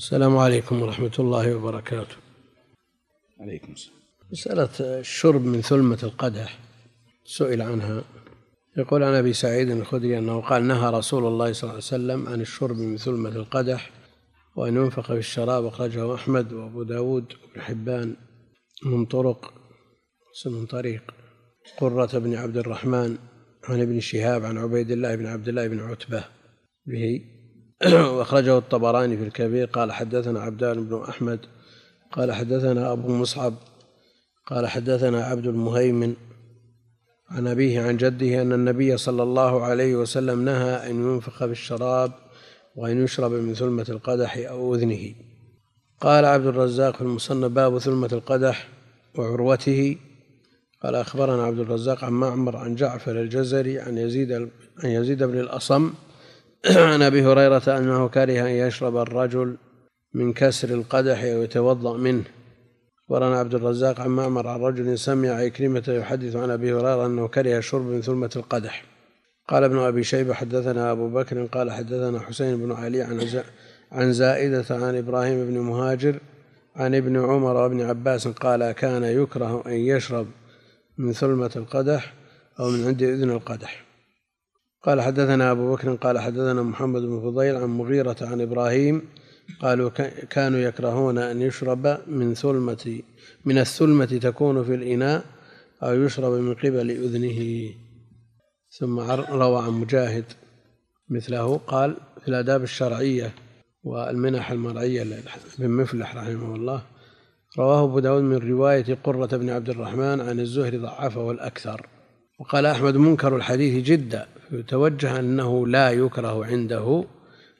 السلام عليكم ورحمة الله وبركاته. عليكم السلام. مسألة الشرب من ثلمة القدح سئل عنها. يقول عن أبي سعيد الخدري أنه قال نهى رسول الله صلى الله عليه وسلم عن الشرب من ثلمة القدح وأن ينفق في الشراب أخرجه أحمد وأبو داود وابن حبان من طرق من طريق قرة بن عبد الرحمن عن ابن شهاب عن عبيد الله بن عبد الله بن عتبة به. وأخرجه الطبراني في الكبير. قال حدثنا عبدان بن أحمد قال حدثنا أبو مصعب قال حدثنا عبد المهيمن عن أبيه عن جده أن النبي صلى الله عليه وسلم نهى أن ينفخ في الشراب وأن يشرب من ثلمة القدح أو أذنه. قال عبد الرزاق في المصنف باب ثلمة القدح وعروته. قال أخبرنا عبد الرزاق عن معمر عن جعفر الجزري عن يزيد عن يزيد بن الأصم عن أبي هريرة أنه كره أن يشرب الرجل من كسر القدح أو يتوضأ منه. أخبرنا عبد الرزاق عن معمر عن رجل سمع عكرمة يحدث عن أبي هريرة أنه كره الشرب من ثلمة القدح. قال ابن أبي شيبة حدثنا أبو بكر قال حدثنا حسين بن علي عن عن زائدة عن إبراهيم بن مهاجر عن ابن عمر وابن عباس قال كان يكره أن يشرب من ثلمة القدح أو من عند إذن القدح. قال حدثنا أبو بكر قال حدثنا محمد بن فضيل عن مغيرة عن إبراهيم قالوا كانوا يكرهون أن يشرب من ثلمة من الثلمة تكون في الإناء أو يشرب من قبل أذنه. ثم روى عن مجاهد مثله قال في الآداب الشرعية والمنح المرعية بن مفلح رحمه الله رواه أبو داود من رواية قرة بن عبد الرحمن عن الزهري ضعفه الأكثر. وقال أحمد منكر الحديث جدا يتوجه أنه لا يكره عنده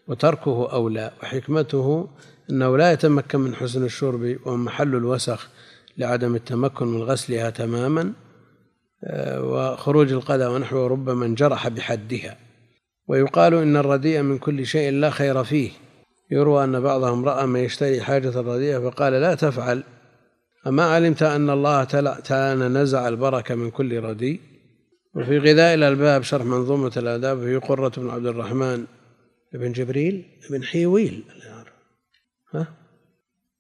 وتركه أولى وحكمته أنه لا يتمكن من حسن الشرب ومحل الوسخ لعدم التمكن من غسلها تماما آه، وخروج القدى ونحوه ربما انجرح بحدها. ويقال إن الرديء من كل شيء لا خير فيه. يروى أن بعضهم رأى من يشتري حاجة الرديء فقال لا تفعل. أما علمت أن الله تعالى نزع البركة من كل رديء؟ وفي غذاء الألباب شرح منظومة الآداب في قرة بن عبد الرحمن. بن جبريل بن حيويل. ها؟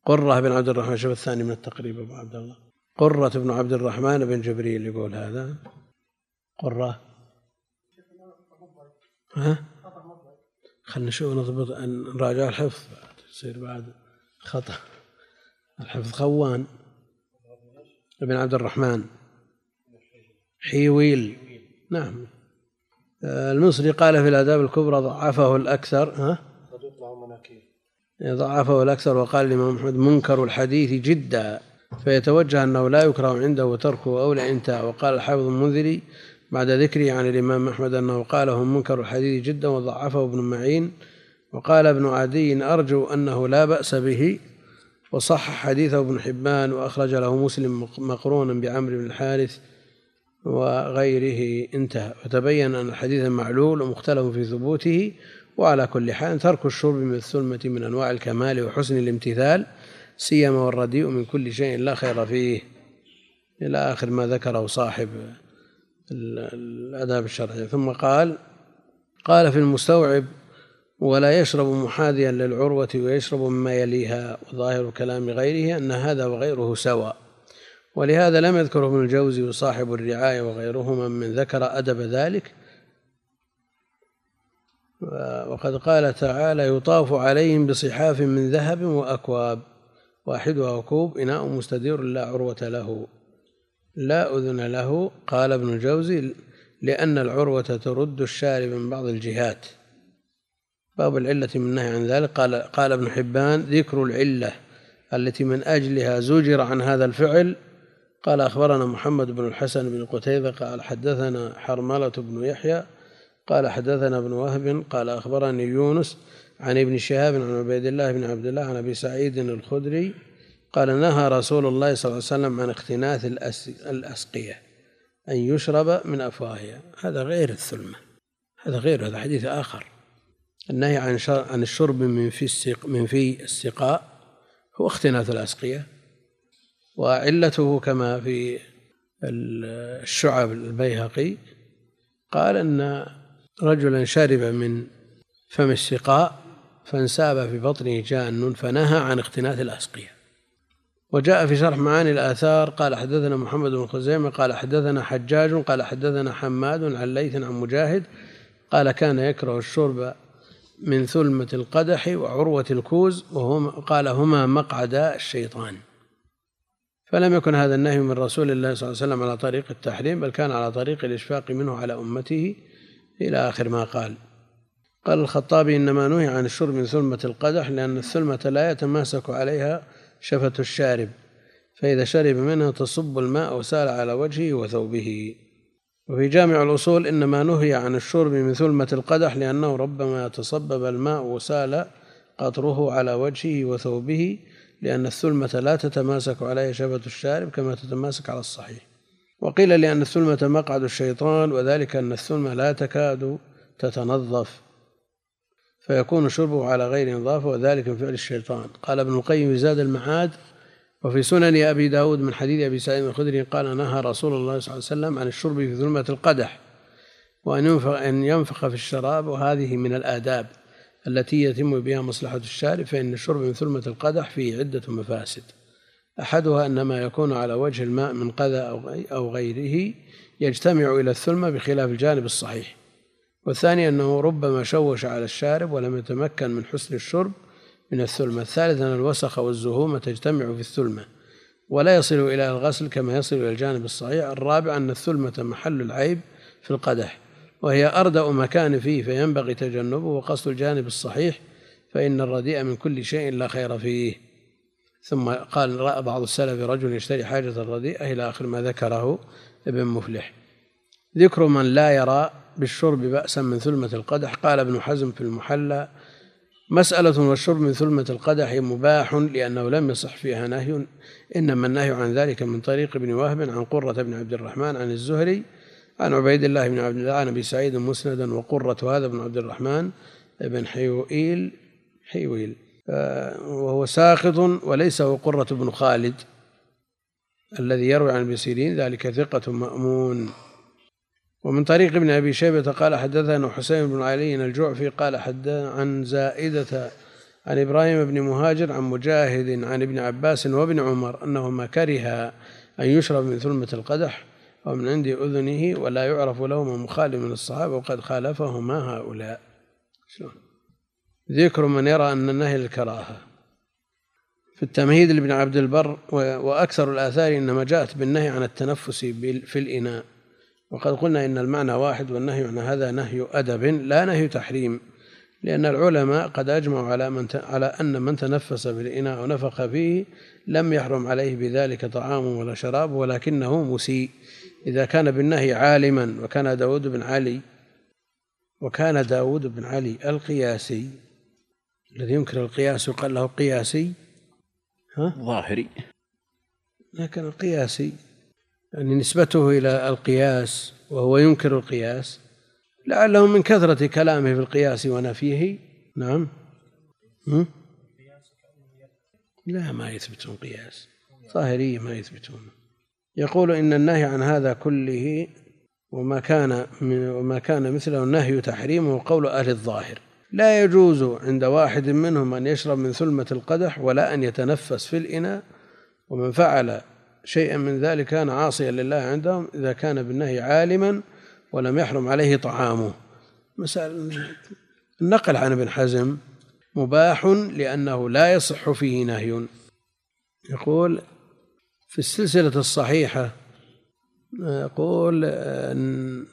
قرة بن عبد الرحمن. شوف الثاني من التقريب أبو عبد الله. قرة بن عبد الرحمن بن جبريل يقول هذا. قرة. ها؟ خلنا نشوف نضبط نراجع الحفظ. يصير بعد خطأ. الحفظ خوان. بن عبد الرحمن. حيويل نعم. المصري قال في الآداب الكبرى ضعفه الأكثر ها؟ ضعفه الأكثر وقال الإمام أحمد منكر الحديث جدا فيتوجه أنه لا يكره عنده تركه أولى انتهى وقال الحافظ المنذري بعد ذكره عن الإمام أحمد أنه قاله منكر الحديث جدا وضعفه ابن معين. وقال ابن عدي أرجو أنه لا بأس به. وصح حديثه ابن حبان وأخرج له مسلم مقرونا بعمرو بن الحارث. وغيره انتهى. وتبين أن الحديث معلول ومختلف في ثبوته وعلى كل حال ترك الشرب من الثلمة من أنواع الكمال وحسن الامتثال سيما والرديء من كل شيء لا خير فيه. إلى آخر ما ذكره صاحب الآداب الشرعية. ثم قال قال في المستوعب ولا يشرب محاذيا للعروة ويشرب مما يليها وظاهر كلام غيره أن هذا وغيره سواء. ولهذا لم يذكره ابن الجوزي وصاحب الرعاية وغيرهما من ذكر أدب ذلك. وقد قال تعالى يطاف عليهم بصحاف من ذهب وأكواب. واحدها كوب إناء مستدير لا عروة له. لا أذن له قال ابن الجوزي لأن العروة ترد الشارب من بعض الجهات. باب العلة من النهي عن ذلك. قال قال ابن حبان ذكر العلة التي من أجلها زجر عن هذا الفعل قال أخبرنا محمد بن الحسن بن قتيبة قال حدثنا حرملة بن يحيى قال حدثنا ابن وهب قال أخبرني يونس عن ابن شهاب عن عبيد الله بن عبد الله عن أبي سعيد الخدري قال نهى رسول الله صلى الله عليه وسلم عن اختناث الأسقية أن يشرب من أفواهها. هذا غير الثلمة. هذا غير هذا حديث آخر. النهي عن عن الشرب من في السق من في السقاء هو اختناث الأسقية. وعلته كما في الشعب البيهقي قال أن رجلا شرب من فم السقاء فانساب في بطنه جان فنهى عن اختناث الأسقية. وجاء في شرح معاني الآثار قال حدثنا محمد بن خزيمة قال حدثنا حجاج قال حدثنا حماد عن ليث عن مجاهد قال كان يكره الشرب من ثلمة القدح وعروة الكوز وهم قال هما مقعدا الشيطان. فلم يكن هذا النهي من رسول الله صلى الله عليه وسلم على طريق التحريم بل كان على طريق الإشفاق منه على أمته إلى آخر ما قال. قال الخطابي إنما نهي عن الشرب من ثلمة القدح لأن الثلمة لا يتماسك عليها شفة الشارب فإذا شرب منها تصب الماء وسال على وجهه وثوبه. وفي جامع الأصول إنما نهي عن الشرب من ثلمة القدح لأنه ربما تصبب الماء وسال قطره على وجهه وثوبه لأن الثلمة لا تتماسك عليها شفة الشارب كما تتماسك على الصحيح. وقيل لأن الثلمة مقعد الشيطان وذلك أن الثلمة لا تكاد تتنظف فيكون شربه على غير نظافة وذلك من فعل الشيطان. قال ابن القيم زاد المعاد وفي سنن أبي داود من حديث أبي سعيد الخدري قال نهى رسول الله صلى الله عليه وسلم عن الشرب في ظلمة القدح وأن ينفخ, أن ينفخ في الشراب وهذه من الآداب. التي يتم بها مصلحة الشارب فإن الشرب من ثلمة القدح فيه عدة مفاسد. أحدها أن ما يكون على وجه الماء من قذى أو غيره يجتمع إلى الثلمة بخلاف الجانب الصحيح. والثاني أنه ربما شوش على الشارب ولم يتمكن من حسن الشرب من الثلمة. الثالث أن الوسخ والزهوم تجتمع في الثلمة ولا يصل إلى الغسل كما يصل إلى الجانب الصحيح. الرابع أن الثلمة محل العيب في القدح. وهي أردأ مكان فيه فينبغي تجنبه وقصد الجانب الصحيح فإن الرديء من كل شيء لا خير فيه. ثم قال رأى بعض السلف رجل يشتري حاجة الرديء إلى آخر ما ذكره ابن مفلح. ذكر من لا يرى بالشرب بأسا من ثلمة القدح قال ابن حزم في المحلى مسألة والشرب من ثلمة القدح مباح لأنه لم يصح فيها نهي إنما النهي عن ذلك من طريق ابن وهب عن قرة بن عبد الرحمن عن الزهري عن عبيد الله بن عبد الله عن أبي سعيد مسندا وقرة هذا بن عبد الرحمن بن حيوئيل حيويل وهو ساقط وليس هو قرة بن خالد الذي يروي عن ابن سيرين ذلك ثقة مأمون. ومن طريق ابن أبي شيبة قال حدثنا حسين بن علي الجعفي قال حدث عن زائدة عن إبراهيم بن مهاجر عن مجاهد عن ابن عباس وابن عمر أنهما كره أن يشرب من ثلمة القدح ومن عند أذنه ولا يعرف لهما مخالف من الصحابة وقد خالفهما هؤلاء. شلون؟ ذكر من يرى أن النهي الكراهة في التمهيد لابن عبد البر وأكثر الآثار إنما جاءت بالنهي عن التنفس في الإناء. وقد قلنا إن المعنى واحد والنهي عن هذا نهي أدب لا نهي تحريم. لأن العلماء قد أجمعوا على من على أن من تنفس بالإناء ونفخ فيه لم يحرم عليه بذلك طعام ولا شراب ولكنه مسيء. إذا كان بالنهي عالما وكان داود بن علي وكان داود بن علي القياسي الذي ينكر القياس يقال له قياسي ها؟ ظاهري. لكن القياسي يعني نسبته إلى القياس وهو ينكر القياس لعله من كثرة كلامه في القياس ونفيه. نعم. لا ما يثبتون قياس. ظاهرية ما يثبتون. يقول إن النهي عن هذا كله وما كان من وما كان مثله النهي تحريمه قول أهل الظاهر. لا يجوز عند واحد منهم أن يشرب من ثلمة القدح ولا أن يتنفس في الإناء ومن فعل شيئا من ذلك كان عاصيا لله عندهم إذا كان بالنهي عالما ولم يحرم عليه طعامه. مسألة النقل عن ابن حزم مباح لأنه لا يصح فيه نهي. يقول في السلسلة الصحيحة يقول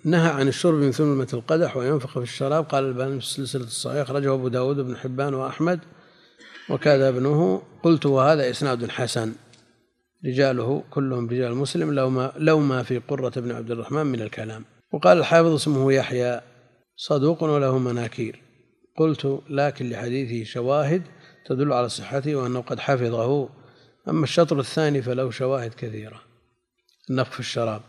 نهى عن الشرب من ثلمة القدح وينفخ في الشراب. قال الباني في السلسلة الصحيحة أخرجه أبو داود بن حبان وأحمد وكذا ابنه. قلت وهذا إسناد حسن. رجاله كلهم رجال مسلم لو ما لو ما في قرة بن عبد الرحمن من الكلام. وقال الحافظ اسمه يحيى صدوق وله مناكير. قلت لكن لحديثه شواهد تدل على صحته وأنه قد حفظه. أما الشطر الثاني فله شواهد كثيرة النفخ في الشراب.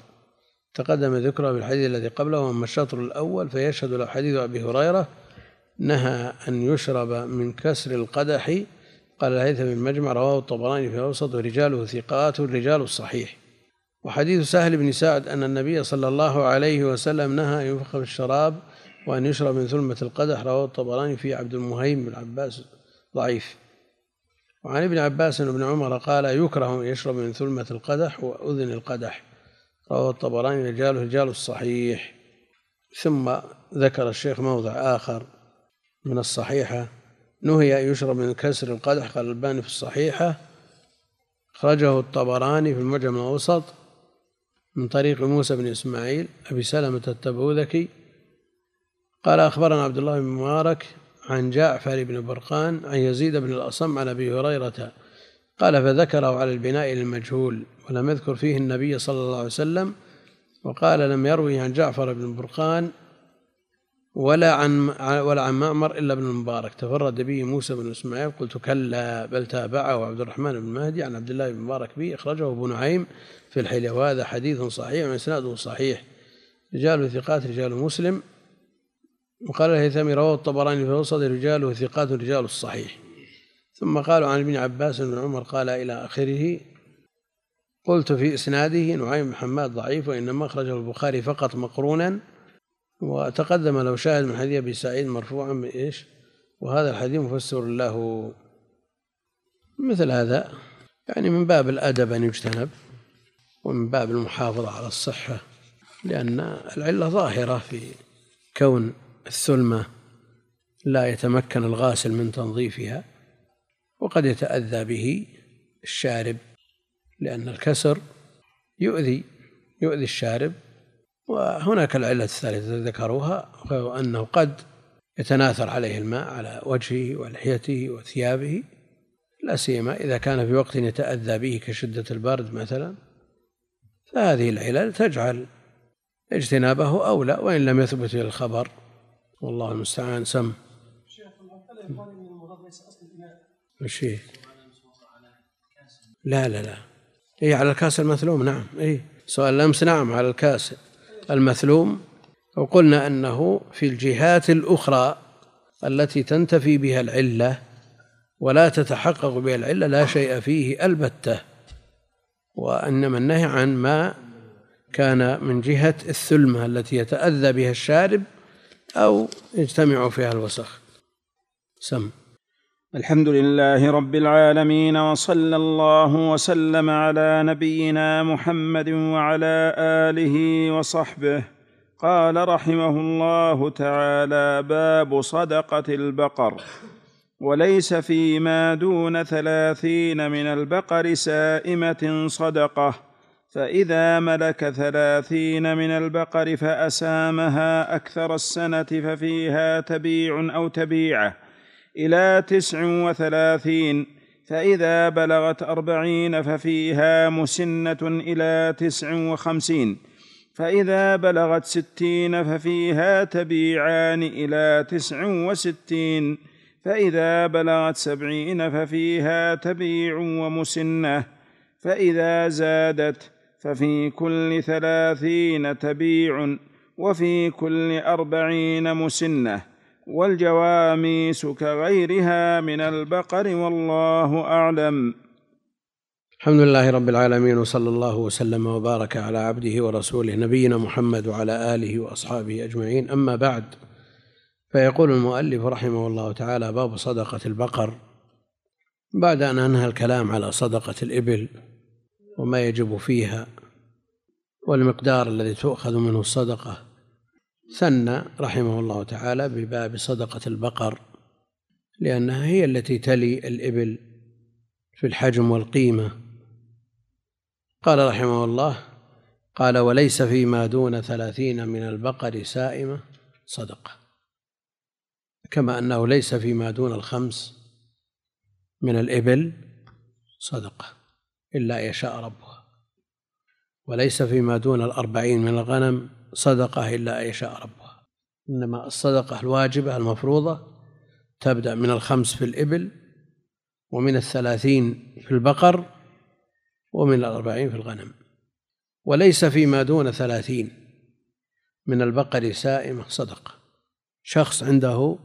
تقدم ذكره في الحديث الذي قبله وأما الشطر الأول فيشهد له حديث أبي هريرة نهى أن يشرب من كسر القدح. قال الهيثم بن مجمع رواه الطبراني في الأوسط ورجاله ثقات الرجال الصحيح. وحديث سهل بن سعد أن النبي صلى الله عليه وسلم نهى أن ينفخ في الشراب وأن يشرب من ثلمة القدح رواه الطبراني في عبد المهيم بن عباس ضعيف. وعن ابن عباس وابن عمر قال يكره أن يشرب من ثلمة القدح وأذن القدح. رواه الطبراني رجاله رجال الصحيح. ثم ذكر الشيخ موضع آخر من الصحيحة. نهي أن يشرب من كسر القدح قال الباني في الصحيحة. أخرجه الطبراني في المعجم الأوسط من طريق موسى بن إسماعيل أبي سلمة التبوذكي. قال أخبرنا عبد الله بن مبارك عن جعفر بن برقان عن يزيد بن الأصم عن أبي هريرة قال فذكره على البناء للمجهول ولم يذكر فيه النبي صلى الله عليه وسلم وقال لم يروي عن جعفر بن برقان ولا عن ولا عن معمر إلا ابن المبارك. تفرد به موسى بن إسماعيل قلت كلا بل تابعه عبد الرحمن بن مهدي عن عبد الله بن مبارك به أخرجه ابو نعيم في الحلية. وهذا حديث صحيح وإسناده صحيح. رجال ثقات رجال مسلم. وقال الهيثمي رواه الطبراني في الوسط رجاله ثقات رجال الصحيح. ثم قالوا عن ابن عباس بن عمر قال إلى آخره قلت في إسناده نعيم بن حماد ضعيف وإنما أخرجه البخاري فقط مقرونا وتقدم لو شاهد من حديث أبي سعيد مرفوعا بإيش وهذا الحديث مفسر له مثل هذا يعني من باب الأدب أن يجتنب ومن باب المحافظة على الصحة لأن العلة ظاهرة في كون الثلمة لا يتمكن الغاسل من تنظيفها وقد يتأذى به الشارب لأن الكسر يؤذي يؤذي الشارب وهناك العلة الثالثة ذكروها وهو أنه قد يتناثر عليه الماء على وجهه ولحيته وثيابه لا سيما إذا كان في وقت يتأذى به كشدة البرد مثلا. فهذه العلل تجعل اجتنابه أولى وإن لم يثبت الخبر والله المستعان. سم. وش هي؟ لا لا لا. اي على الكاس المثلوم. نعم. اي سؤال الأمس. نعم على الكاس المثلوم. وقلنا أنه في الجهات الأخرى التي تنتفي بها العلة ولا تتحقق بها العلة لا شيء فيه البتة وإنما النهي عن ما كان من جهة الثلمة التي يتأذى بها الشارب أو يجتمع فيها الوسخ. سم. الحمد لله رب العالمين وصلى الله وسلم على نبينا محمد وعلى آله وصحبه. قال رحمه الله تعالى باب صدقة البقر. وليس فيما دون ثلاثين من البقر سائمة صدقة. فإذا ملك ثلاثين من البقر فأسامها أكثر السنة ففيها تبيع أو تبيعة إلى تسع وثلاثين فإذا بلغت أربعين ففيها مسنة إلى تسع وخمسين فإذا بلغت ستين ففيها تبيعان إلى تسع وستين فإذا بلغت سبعين ففيها تبيع ومسنة فإذا زادت ففي كل ثلاثين تبيع وفي كل أربعين مسنة والجواميس كغيرها من البقر والله أعلم. الحمد لله رب العالمين وصلى الله وسلم وبارك على عبده ورسوله نبينا محمد وعلى آله وأصحابه أجمعين. أما بعد فيقول المؤلف رحمه الله تعالى باب صدقة البقر. بعد أن أنهى الكلام على صدقة الإبل وما يجب فيها والمقدار الذي تؤخذ منه الصدقة. ثنى رحمه الله تعالى بباب صدقة البقر لأنها هي التي تلي الإبل في الحجم والقيمة. قال رحمه الله قال وليس فيما دون ثلاثين من البقر سائمة صدقة. كما أنه ليس فيما دون الخمس من الإبل صدقة. إلا يشاء ربها وليس فيما دون الأربعين من الغنم صدقة إلا أن يشاء ربها إنما الصدقة الواجبة المفروضة تبدأ من الخمس في الإبل ومن الثلاثين في البقر ومن الأربعين في الغنم. وليس فيما دون ثلاثين من البقر سائمة صدقة. شخص عنده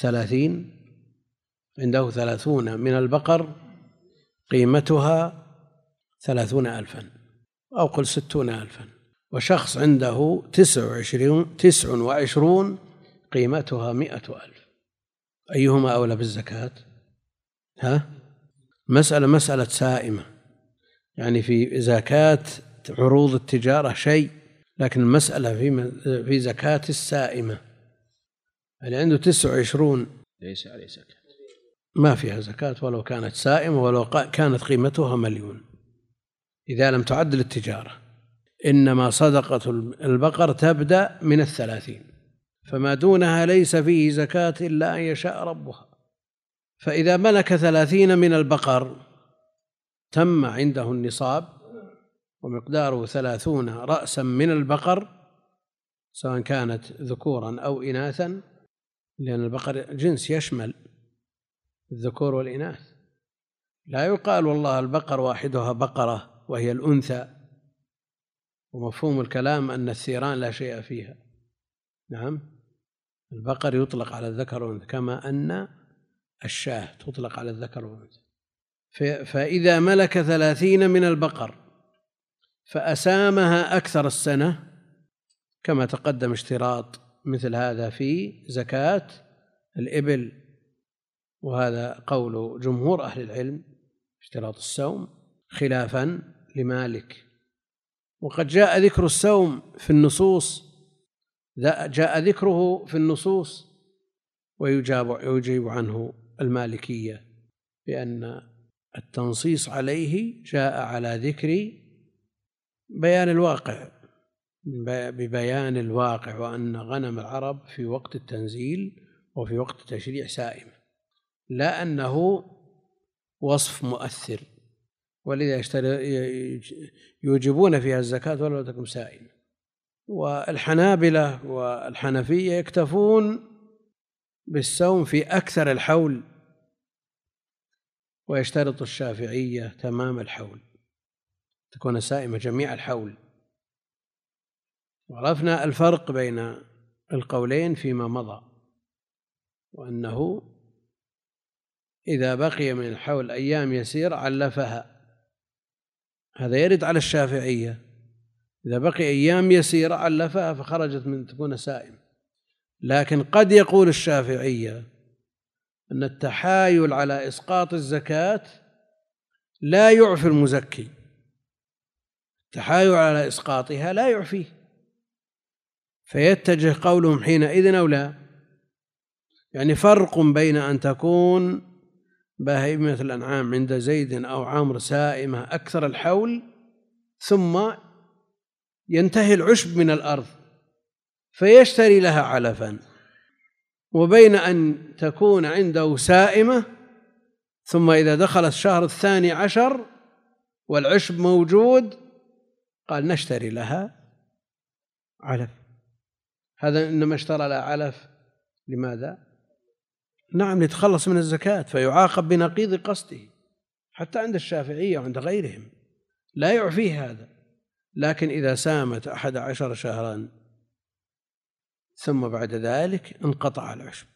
ثلاثين عنده ثلاثون من البقر قيمتها ثلاثون ألفا أو قل ستون ألفا. وشخص عنده تسع وعشرون تسع وعشرون قيمتها مئة ألف. أيهما أولى بالزكاة؟ ها؟ مسألة مسألة سائمة. يعني في زكاة عروض التجارة شيء لكن المسألة في في زكاة السائمة. اللي عنده تسع وعشرون ليس عليه زكاة. ما فيها زكاة ولو كانت سائمة ولو كانت قيمتها مليون. إذا لم تعد للتجارة. إنما صدقة البقر تبدأ من الثلاثين. فما دونها ليس فيه زكاة إلا أن يشاء ربها. فإذا ملك ثلاثين من البقر تم عنده النصاب ومقداره ثلاثون رأسا من البقر سواء كانت ذكورا أو إناثا لأن البقر جنس يشمل الذكور والإناث. لا يقال والله البقر واحدها بقرة وهي الأنثى. ومفهوم الكلام أن الثيران لا شيء فيها. نعم. البقر يطلق على الذكر والأنثى كما أن الشاة تطلق على الذكر والأنثى. فإذا ملك ثلاثين من البقر فأسامها أكثر السنة كما تقدم اشتراط مثل هذا في زكاة الإبل. وهذا قول جمهور أهل العلم اشتراط السوم خلافا لمالك. وقد جاء ذكر السوم في النصوص. جاء ذكره في النصوص. ويجاب يجيب عنه المالكية بأن التنصيص عليه جاء على ذكر بيان الواقع. ببيان الواقع وأن غنم العرب في وقت التنزيل وفي وقت التشريع سائم. لا أنه وصف مؤثر. ولذا يوجبون فيها الزكاة ولو تكن سائمة والحنابلة والحنفية يكتفون بالصوم في أكثر الحول ويشترط الشافعية تمام الحول تكون سائمة جميع الحول. وعرفنا الفرق بين القولين فيما مضى وأنه إذا بقي من الحول أيام يسير علفها. هذا يرد على الشافعية. إذا بقي أيام يسيرة علفها فخرجت من تكون سائم. لكن قد يقول الشافعية أن التحايل على إسقاط الزكاة لا يعفي المزكي. التحايل على إسقاطها لا يعفيه. فيتجه قولهم حينئذ أو لا. يعني فرق بين أن تكون بهيمة الأنعام عند زيد أو عمرو سائمة أكثر الحول ثم ينتهي العشب من الأرض فيشتري لها علفا وبين أن تكون عنده سائمة ثم إذا دخل الشهر الثاني عشر والعشب موجود قال نشتري لها علف هذا إنما اشترى لها علف لماذا؟ نعم ليتخلص من الزكاة فيعاقب بنقيض قصده حتى عند الشافعية وعند غيرهم. لا يعفيه هذا. لكن إذا سامت أحد عشر شهرا ثم بعد ذلك انقطع العشب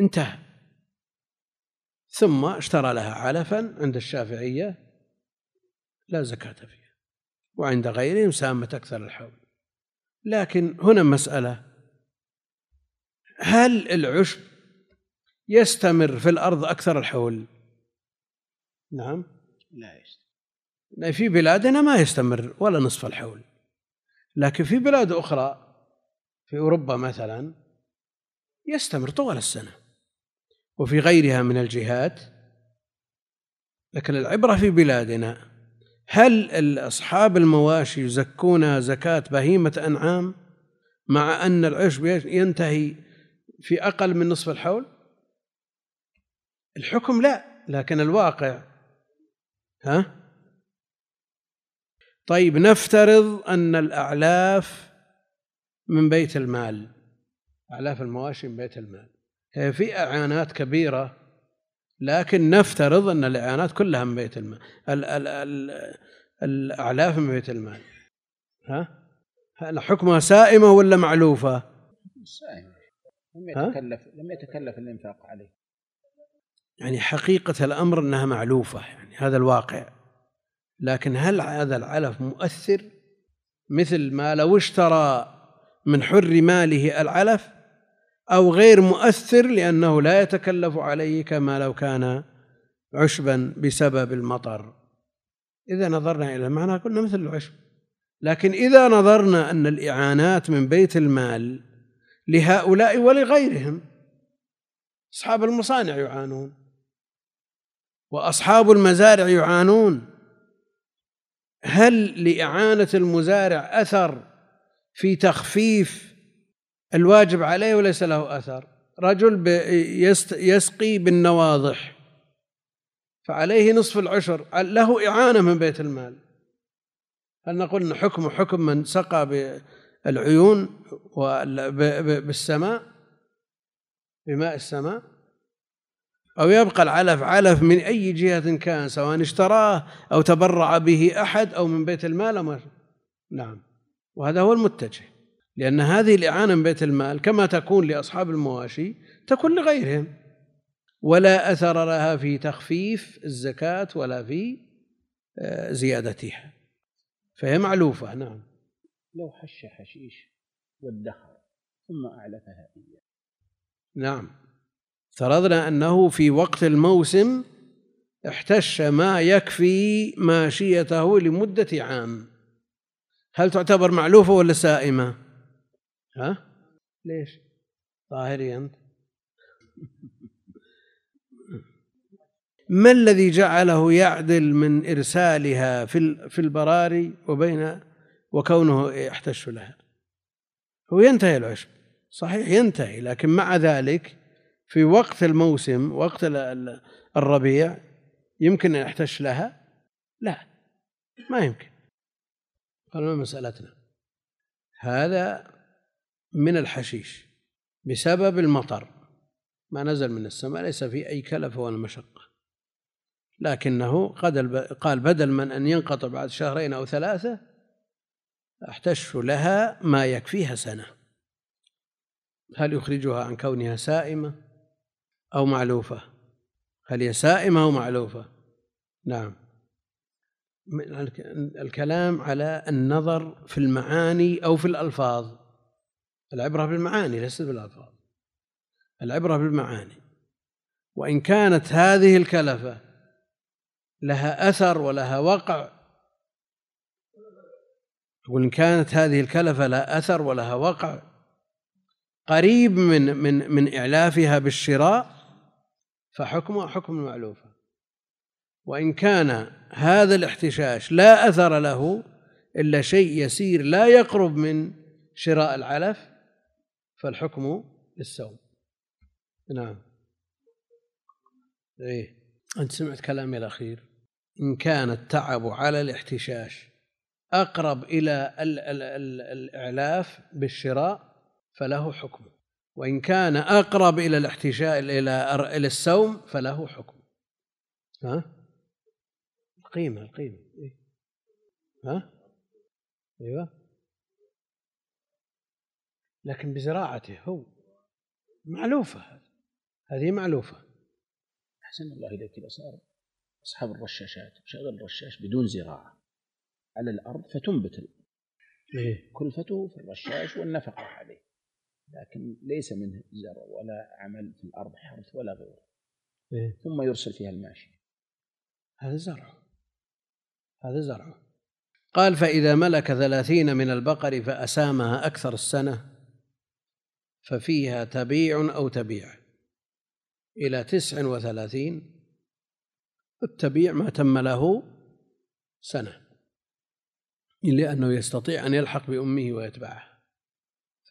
انتهى. ثم اشترى لها علفا عند الشافعية لا زكاة فيها. وعند غيرهم سامت أكثر الحول. لكن هنا مسألة. هل العشب يستمر في الأرض أكثر الحول. نعم. لا يستمر. في بلادنا ما يستمر ولا نصف الحول. لكن في بلاد أخرى في أوروبا مثلا يستمر طوال السنة. وفي غيرها من الجهات لكن العبرة في بلادنا هل أصحاب المواشي يزكون زكاة بهيمة أنعام مع أن العشب ينتهي في أقل من نصف الحول؟ الحكم لا لكن الواقع. ها؟ طيب نفترض أن الأعلاف من بيت المال. أعلاف المواشي من بيت المال. هي في إعانات كبيرة لكن نفترض أن الإعانات كلها من بيت المال. ال ال ال الأعلاف من بيت المال. ها؟ حكمها سائمة ولا معلوفة؟ سائمة. لم يتكلف لم يتكلف الإنفاق عليه. يعني حقيقة الأمر أنها معلوفة يعني هذا الواقع. لكن هل هذا العلف مؤثر؟ مثل ما لو اشترى من حر ماله العلف أو غير مؤثر لأنه لا يتكلف عليه كما لو كان عشبا بسبب المطر. إذا نظرنا إلى المعنى قلنا مثل العشب. لكن إذا نظرنا أن الإعانات من بيت المال لهؤلاء ولغيرهم أصحاب المصانع يعانون. وأصحاب المزارع يعانون. هل لإعانة المزارع أثر في تخفيف الواجب عليه وليس له أثر؟ رجل يسقي بالنواضح فعليه نصف العشر له إعانة من بيت المال. هل نقول أن حكمه حكم من سقى بالعيون بالسماء؟ بماء السماء؟ أو يبقى العلف علف من أي جهة كان سواء اشتراه أو تبرع به أحد أو من بيت المال أو نعم. وهذا هو المتجه. لأن هذه الإعانة من بيت المال كما تكون لأصحاب المواشي تكون لغيرهم. ولا أثر لها في تخفيف الزكاة ولا في آه، زيادتها. فهي معلوفة نعم. لو حش حشيش وادخر ثم أعلفها إياه. نعم. افترضنا أنه في وقت الموسم احتش ما يكفي ماشيته لمدة عام هل تعتبر معلوفة ولا سائمة؟ ها؟ ليش؟ ظاهري أنت ما الذي جعله يعدل من إرسالها في في البراري وبين وكونه يحتش لها هو ينتهي العشب صحيح ينتهي لكن مع ذلك في وقت الموسم وقت الربيع يمكن أن يحتش لها؟ لا ما يمكن. قال ما مسألتنا؟ هذا من الحشيش بسبب المطر. ما نزل من السماء ليس في أي كلفة ولا مشقة. لكنه قال بدل من أن ينقطع بعد شهرين أو ثلاثة أحتش لها ما يكفيها سنة. هل يخرجها عن كونها سائمة؟ أو معلوفة. هل هي سائمة أو معلوفة. نعم. الكلام على النظر في المعاني أو في الألفاظ. العبرة بالمعاني ليست بالألفاظ. العبرة بالمعاني. وإن كانت هذه الكلفة لها أثر ولها وقع وإن كانت هذه الكلفة لها أثر ولها وقع قريب من من من إعلافها بالشراء فحكمها حكم المعلوفة وإن كان هذا الاحتشاش لا أثر له إلا شيء يسير لا يقرب من شراء العلف فالحكم للسوم نعم. إيه. أنت سمعت كلامي الأخير. إن كان التعب على الاحتشاش أقرب إلى ال ال ال الإعلاف بالشراء فله حكم. وإن كان أقرب إلى الاحتشاء إلى إلى السوم فله حكم. ها؟ القيمة القيمة. إيه؟ ها؟ أيوه. لكن بزراعته هو معلوفة هذه. معلوفة. أحسن الله إذا صار أصحاب الرشاشات. شغل الرشاش بدون زراعة. على الأرض فتنبت إيه؟ كلفته في الرشاش والنفقة عليه. لكن ليس منه زرع ولا عمل في الأرض حرث ولا غيره. إيه؟ ثم يرسل فيها الماشي. هذا زرع. هذا زرع. قال فإذا ملك ثلاثين من البقر فأسامها أكثر السنة ففيها تبيع أو تبيع. إلى تسع وثلاثين التبيع ما تم له سنة. لأنه يستطيع أن يلحق بأمه ويتبعها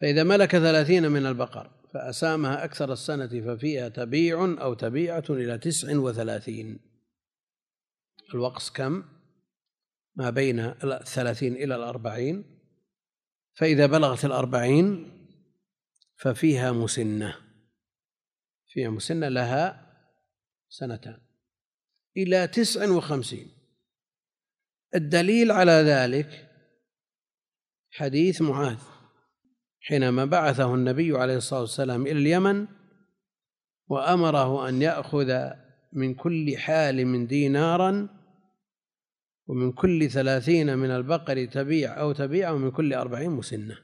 فإذا ملك ثلاثين من البقر فأسامها أكثر السنة ففيها تبيع أو تبيعة إلى تسع وثلاثين. الوقص كم؟ ما بين الثلاثين إلى الأربعين. فإذا بلغت الأربعين ففيها مسنة. فيها مسنة لها سنتان. إلى تسع وخمسين. الدليل على ذلك حديث معاذ. حينما بعثه النبي عليه الصلاة والسلام إلى اليمن وأمره أن يأخذ من كل حال من دينارا ومن كل ثلاثين من البقر تبيع أو تبيع ومن كل أربعين مسنة.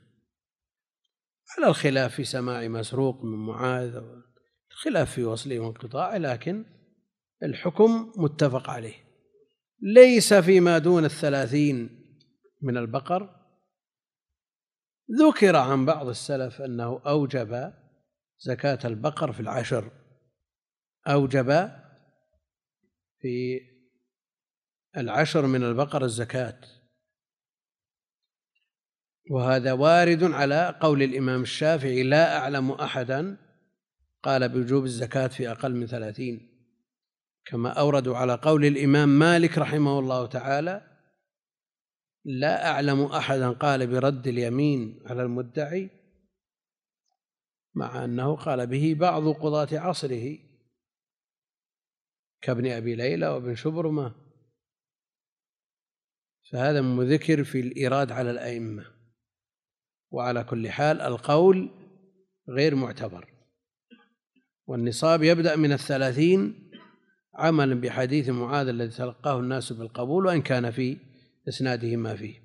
على الخلاف في سماع مسروق من معاذ الخلاف في وصله وانقطاعه لكن الحكم متفق عليه. ليس فيما دون الثلاثين من البقر ذكر عن بعض السلف أنه أوجب زكاة البقر في العشر. أوجب في العشر من البقر الزكاة. وهذا وارد على قول الإمام الشافعي لا أعلم أحدا قال بوجوب الزكاة في أقل من ثلاثين كما أوردوا على قول الإمام مالك رحمه الله تعالى لا أعلم أحدا قال برد اليمين على المدعي مع أنه قال به بعض قضاة عصره كابن أبي ليلى وابن شبرمة. فهذا مذكر في الإيراد على الأئمة. وعلى كل حال القول غير معتبر. والنصاب يبدأ من الثلاثين عملا بحديث معاذ الذي تلقاه الناس بالقبول وإن كان في إسناده ما فيه.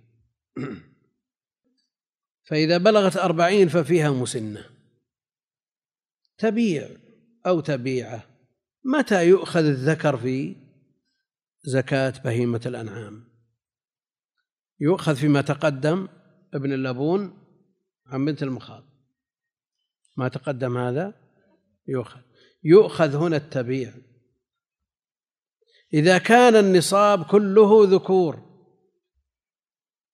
فإذا بلغت أربعين ففيها مسنة. تبيع أو تبيعة متى يؤخذ الذكر في زكاة بهيمة الأنعام؟ يؤخذ فيما تقدم ابن اللبون عن بنت المخاض. ما تقدم هذا؟ يؤخذ. يؤخذ هنا التبيع. إذا كان النصاب كله ذكور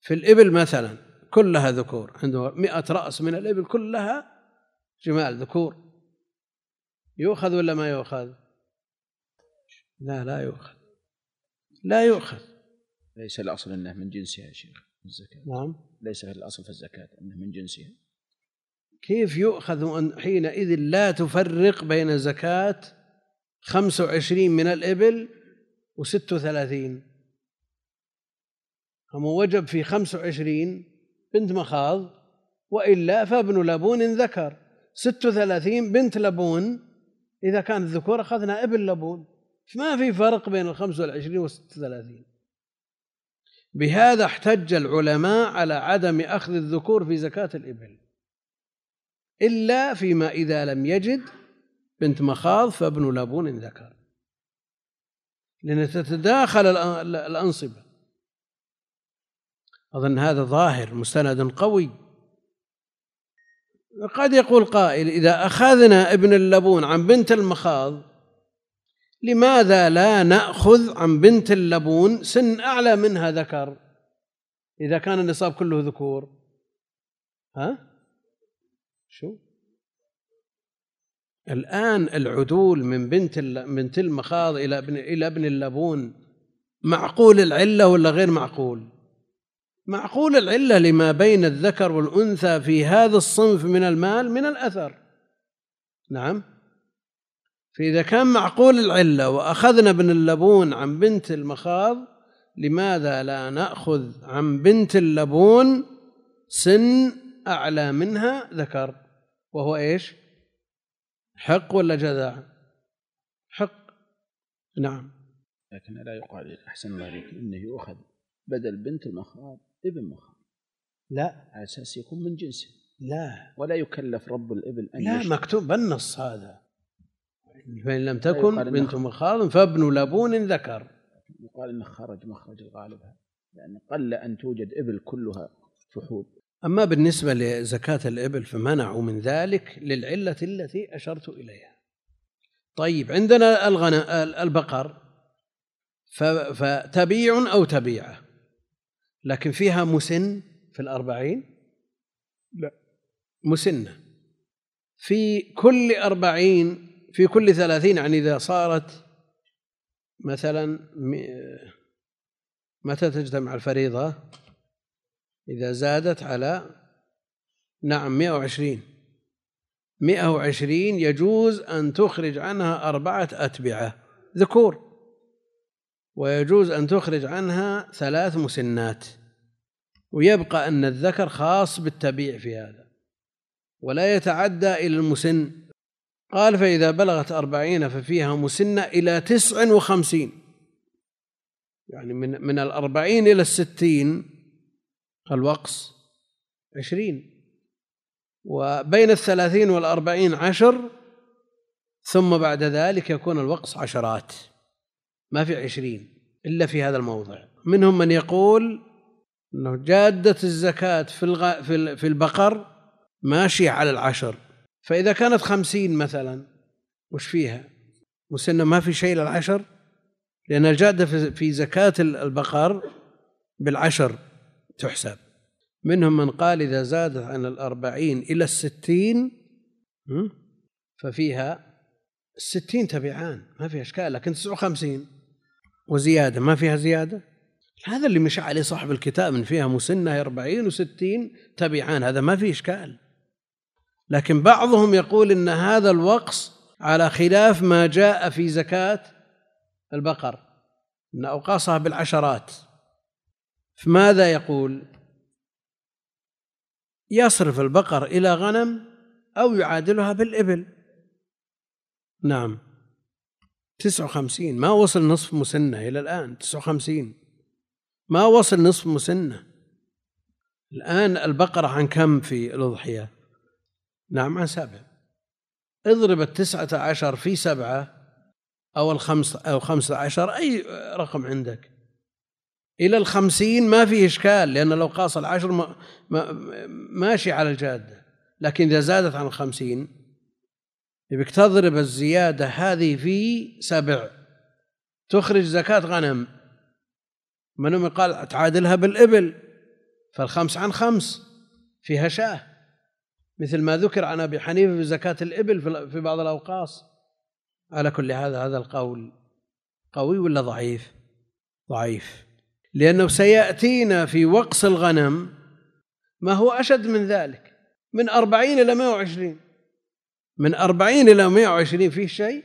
في الإبل مثلا كلها ذكور. عنده مئة رأس من الإبل كلها جمال ذكور. يؤخذ ولا ما يؤخذ؟ لا لا يؤخذ. لا يؤخذ. ليس الأصل أنه من جنسها يا شيخ الزكاة. نعم. ليس الأصل في الزكاة أنه من جنسها. كيف يؤخذ حينئذ لا تفرق بين زكاة خمسة وعشرين من الإبل وست وثلاثين؟ هم وجب في خمس وعشرين بنت مخاض وإلا فابن لبون ذكر. ست وثلاثين بنت لبون إذا كانت ذكور أخذنا ابن لبون. ما في فرق بين الخمس والعشرين والست وثلاثين. بهذا احتج العلماء على عدم أخذ الذكور في زكاة الإبل. إلا فيما إذا لم يجد بنت مخاض فابن لبون ذكر. لأن تتداخل الأنصبة. أظن هذا ظاهر مستند قوي. قد يقول قائل إذا أخذنا ابن اللبون عن بنت المخاض لماذا لا نأخذ عن بنت اللبون سن أعلى منها ذكر؟ إذا كان النصاب كله ذكور. ها؟ شو؟ الآن العدول من بنت بنت المخاض إلى ابن إلى ابن اللبون معقول العلة ولا غير معقول؟ معقول العلة لما بين الذكر والأنثى في هذا الصنف من المال من الأثر؟ نعم. فإذا كان معقول العلة وأخذنا ابن اللبون عن بنت المخاض لماذا لا نأخذ عن بنت اللبون سن أعلى منها ذكر؟ وهو إيش؟ حق ولا جذع؟ حق. نعم. لكن لا يقال أحسن الله عليك إنه يؤخذ بدل بنت المخاض ابن مخاض لا. على أساس يكون من جنسه. لا. ولا يكلف رب الإبل أن لا مكتوب بالنص هذا. فإن لم تكن بنت مخاض فابن لبون ذكر. يقال إنه خرج مخرج الغالب. لأن قل أن توجد إبل كلها فحول أما بالنسبة لزكاة الإبل فمنعوا من ذلك للعلة التي أشرت إليها. طيب عندنا الغنم البقر. فتبيع أو تبيعة؟ لكن فيها مسن في الأربعين؟ لا. مسنة. في كل أربعين في كل ثلاثين يعني إذا صارت مثلا متى تجتمع الفريضة؟ إذا زادت على نعم مئة وعشرين. مئة وعشرين يجوز أن تخرج عنها أربعة أتبعة. ذكور. ويجوز أن تخرج عنها ثلاث مسنات ويبقى أن الذكر خاص بالتبيع في هذا ولا يتعدى إلى المسن. قال فإذا بلغت أربعين ففيها مسنة إلى تسع وخمسين. يعني من من الأربعين إلى الستين الوقص عشرين. وبين الثلاثين والأربعين عشر ثم بعد ذلك يكون الوقص عشرات. ما في عشرين إلا في هذا الموضع. منهم من يقول أنه جادة الزكاة في, الغ... في, في البقر ماشية على العشر. فإذا كانت خمسين مثلا وش فيها؟ مسنة ما في شيء للعشر؟ لأن الجادة في زكاة البقر بالعشر تحسب. منهم من قال إذا زادت عن الأربعين إلى الستين ففيها الستين تبعان ما فيها إشكال لكن تسعة وخمسين. وزيادة. ما فيها زيادة؟ هذا اللي مشى عليه صاحب الكتاب من فيها مسنة أربعين وستين تبعان. هذا ما فيه إشكال. لكن بعضهم يقول إن هذا الوقص على خلاف ما جاء في زكاة البقر أن أوقاصها بالعشرات. فماذا يقول؟ يصرف البقر إلى غنم أو يعادلها بالإبل. نعم. تسعة وخمسين. ما وصل نصف مسنة إلى الآن. تسعة وخمسين. ما وصل نصف مسنة. الآن البقرة عن كم في الأضحية؟ نعم عن سبع. اضرب التسعة عشر في سبعة أو الخمس أو خمسة عشر أي رقم عندك. إلى الخمسين ما فيه إشكال لأن لو قاس العشر ما ماشي على الجادة. لكن إذا زادت عن الخمسين يبيك تضرب الزيادة هذه في سبع. تخرج زكاة غنم. منهم قال تعادلها بالإبل؟ فالخمس عن خمس. فيها شاة. مثل ما ذكر عن أبي حنيفة في زكاة الإبل في بعض الأوقاص. على كل هذا هذا القول قوي ولا ضعيف؟ ضعيف. لأنه سيأتينا في وقص الغنم. ما هو أشد من ذلك؟ من أربعين إلى مائة وعشرين. من أربعين إلى مائة وعشرين فيه شيء؟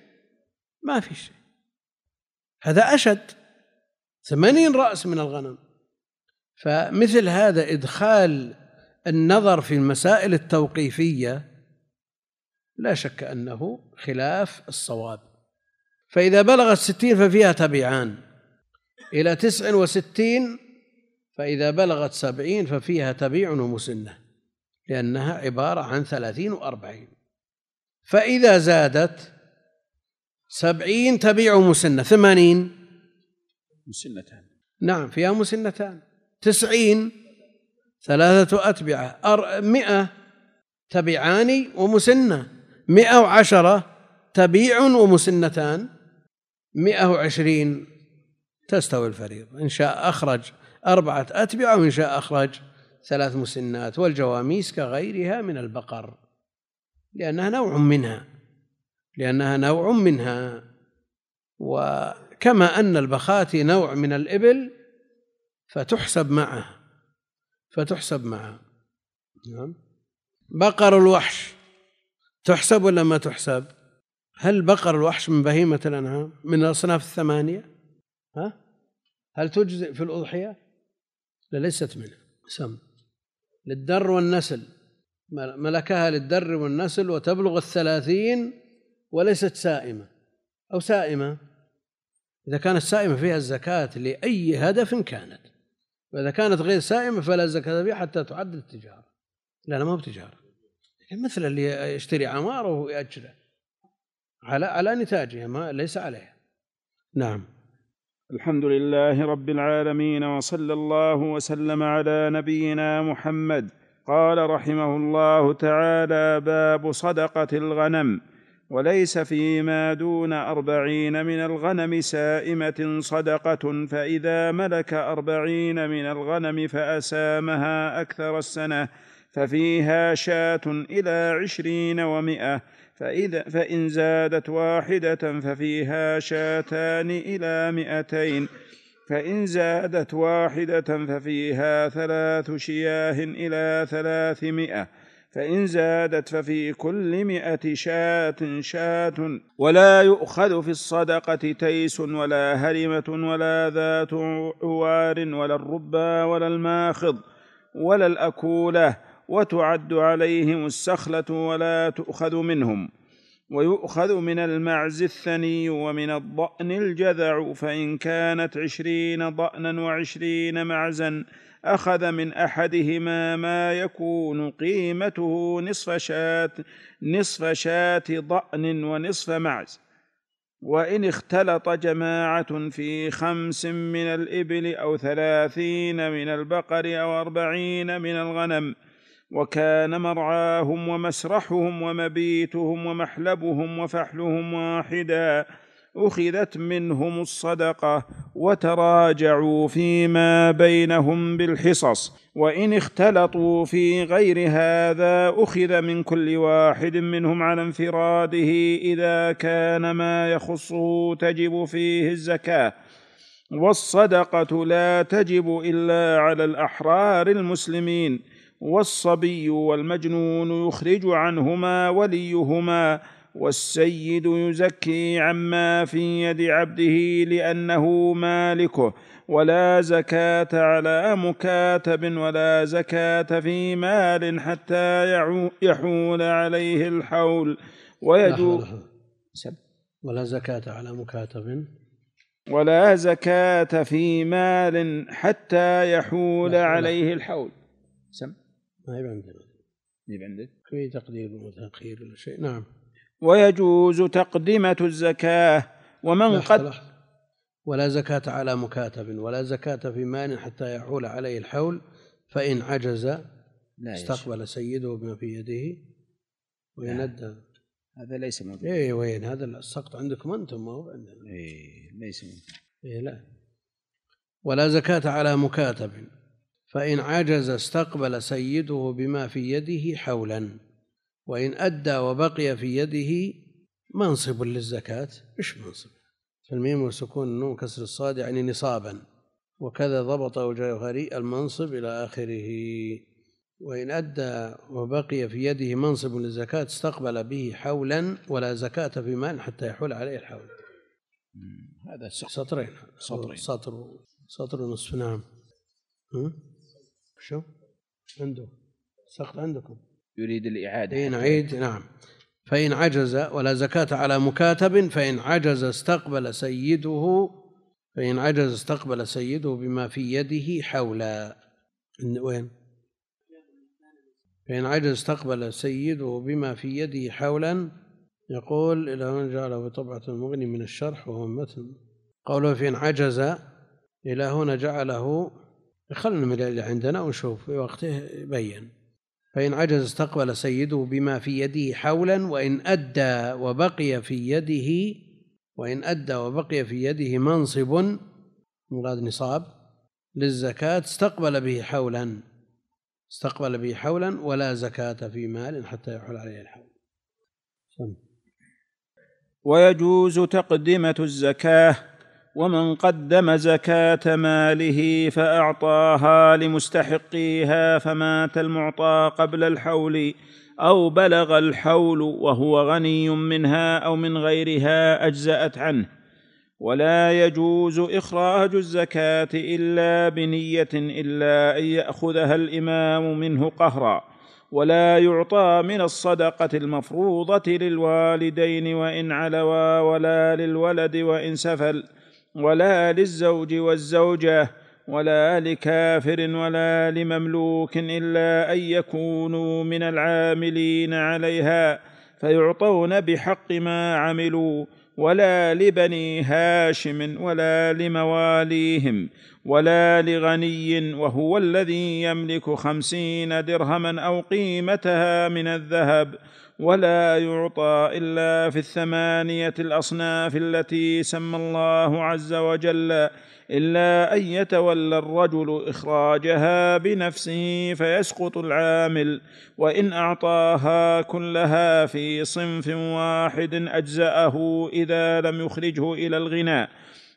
ما في شيء. هذا أشد. ثمانين رأس من الغنم. فمثل هذا إدخال النظر في المسائل التوقيفية لا شك أنه خلاف الصواب. فإذا بلغت ستين ففيها تبعان. إلى تسع وستين فإذا بلغت سبعين ففيها تبيع ومسنة لأنها عبارة عن ثلاثين وأربعين. فإذا زادت سبعين تبيع مسنة ثمانين. مسنتان. نعم فيها مسنتان. تسعين ثلاثة أتبعة. مئة تبعان ومسنة. مئة وعشرة تبيع ومسنتان. مئة وعشرين تستوي الفريضة إن شاء أخرج أربعة أتبعة وإن شاء أخرج ثلاث مسنات والجواميس كغيرها من البقر. لأنها نوع منها لأنها نوع منها وكما أن البخاتي نوع من الإبل فتحسب معه فتحسب معه نعم بقر الوحش تحسب ولا ما تحسب؟ هل بقر الوحش من بهيمة الأنعام من الأصناف الثمانية؟ ها؟ هل تجزئ في الأضحية؟ لا ليست منها سم للدر والنسل ملكها للدر والنسل وتبلغ الثلاثين وليست سائمة. أو سائمة. إذا كانت سائمة فيها الزكاة لأي هدف كانت. وإذا كانت غير سائمة فلا زكاة فيها حتى تعد التجارة. لا ما هو بتجارة. مثل اللي يشتري عمارة ويأجره. على على نتاجها ما ليس عليها. نعم. الحمد لله رب العالمين وصلى الله وسلم على نبينا محمد. قال رحمه الله تعالى باب صدقة الغنم. وليس فيما دون أربعين من الغنم سائمة صدقة فإذا ملك أربعين من الغنم فأسامها أكثر السنة ففيها شاة إلى عشرين ومائة فإذا فإن زادت واحدة ففيها شاتان إلى مئتين. فإن زادت واحدة ففيها ثلاث شياه إلى ثلاثمائة فإن زادت ففي كل مئة شاة شاة ولا يؤخذ في الصدقة تيس ولا هرمة ولا ذات عوار ولا الربا ولا الماخض ولا الأكولة وتعد عليهم السخلة ولا تؤخذ منهم. ويؤخذ من المعز الثني ومن الضأن الجذع فإن كانت عشرين ضأنا وعشرين معزا أخذ من أحدهما ما يكون قيمته نصف شاة نصف شاة ضأن ونصف معز. وإن اختلط جماعة في خمس من الإبل أو ثلاثين من البقر أو أربعين من الغنم وكان مرعاهم ومسرحهم ومبيتهم ومحلبهم وفحلهم واحدا أخذت منهم الصدقة وتراجعوا فيما بينهم بالحصص وإن اختلطوا في غير هذا أخذ من كل واحد منهم على انفراده إذا كان ما يخصه تجب فيه الزكاة. والصدقة لا تجب إلا على الأحرار المسلمين. والصبي والمجنون يخرج عنهما وليهما والسيد يزكي عما في يد عبده لأنه مالكه ولا زكاة على مكاتب ولا زكاة في مال حتى يحول عليه الحول ويجوز ولا زكاة على مكاتب. ولا زكاة في مال حتى يحول عليه الحول. سم ما هي عندنا. هي عندك؟ في تقدير وتأخير ولا شيء. نعم. ويجوز تقدمة الزكاة ومن قد ولا زكاة على مكاتب ولا زكاة في مال حتى يحول عليه الحول فإن عجز لا استقبل سيده بما في يده ويندى هذا ليس موجود إيه وين؟ هذا السقط عندكم أنتم ما هو عندنا. إيه ليس موجود إيه لا. ولا زكاة على مكاتب. فإن عجز استقبل سيده بما في يده حولا وإن أدى وبقي في يده منصب للزكاة إيش منصب؟ فالميم وسكون النون كسر الصاد يعني نصابا. وكذا ضبط الجوهري المنصب إلى آخره. وإن أدى وبقي في يده منصب للزكاة استقبل به حولا ولا زكاة في مال حتى يحول عليه الحول. هذا سطرين. سطرين. سطر سطر ونصف نعم. شو عنده سقط عندكم. يريد الإعادة. إيه نعيد نعم. فإن عجز ولا زكاة على مكاتب فإن عجز استقبل سيده فإن عجز استقبل سيده بما في يده حولا. وين؟ فإن عجز استقبل سيده بما في يده حولا. يقول إلى هنا جعله بطبعة المغني من الشرح وهو متن قوله فإن عجز إلى هنا جعله خلنا من اللي عندنا ونشوف. في وقته يبين. فإن عجز استقبل سيده بما في يده حولا وإن أدى وبقي في يده وإن أدى وبقي في يده منصب مراد نصاب للزكاة استقبل به حولا. استقبل به حولا ولا زكاة في مال حتى يحول عليه الحول. ويجوز تقدمة الزكاة ومن قدم زكاة ماله فأعطاها لمستحقيها فمات المعطى قبل الحول أو بلغ الحول وهو غني منها أو من غيرها أجزأت عنه. ولا يجوز إخراج الزكاة إلا بنية إلا أن يأخذها الإمام منه قهرا. ولا يعطى من الصدقة المفروضة للوالدين وإن علوا ولا للولد وإن سفل. ولا للزوج والزوجة ولا لكافر ولا لمملوك إلا أن يكونوا من العاملين عليها فيعطون بحق ما عملوا ولا لبني هاشم ولا لمواليهم ولا لغني وهو الذي يملك خمسين درهما أو قيمتها من الذهب ولا يعطى إلا في الثمانية الأصناف التي سمى الله عز وجل إلا أن يتولى الرجل إخراجها بنفسه فيسقط العامل وإن أعطاها كلها في صنف واحد أجزأه إذا لم يخرجه إلى الغنى.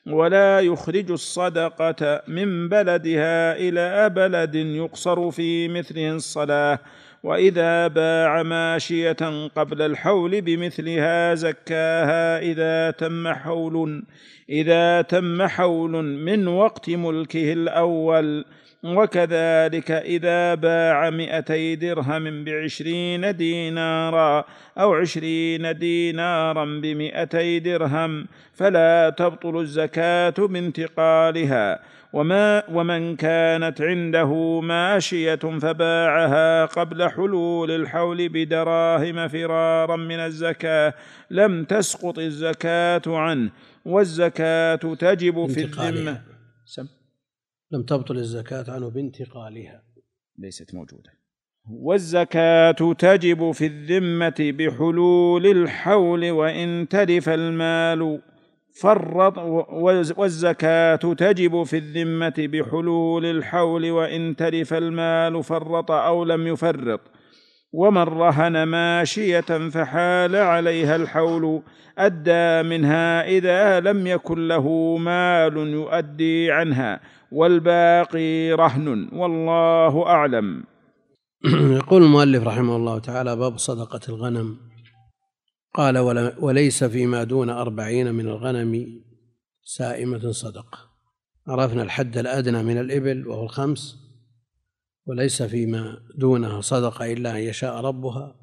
ولا يخرج الصدقة من بلدها إلى بلد يقصر في مثله الصلاة. وإذا باع ماشية قبل الحول بمثلها زكاها إذا تم حول إذا تم حول من وقت ملكه الأول. وكذلك إذا باع مئتي درهم بعشرين دينارا أو عشرين دينارا بمئتي درهم فلا تبطل الزكاة بانتقالها. وما ومن كانت عنده ماشية فباعها قبل حلول الحول بدراهم فرارا من الزكاة لم تسقط الزكاة عنه والزكاة تجب في الذمة. سم. لم تبطل الزكاة عنه بانتقالها. ليست موجودة. والزكاة تجب في الذمة بحلول الحول وإن تلف المال فرط والزكاة تجب في الذمة بحلول الحول وإن تلف المال فرط أو لم يفرط. ومن رهن ماشية فحال عليها الحول. أدى منها إذا لم يكن له مال يؤدي عنها. والباقي رهن والله أعلم. يقول المؤلف رحمه الله تعالى باب صدقة الغنم. قال وليس فيما دون أربعين من الغنم سائمة صدقة عرفنا الحد الأدنى من الإبل وهو الخمس وليس فيما دونها صدقة إلا أن يشاء ربها.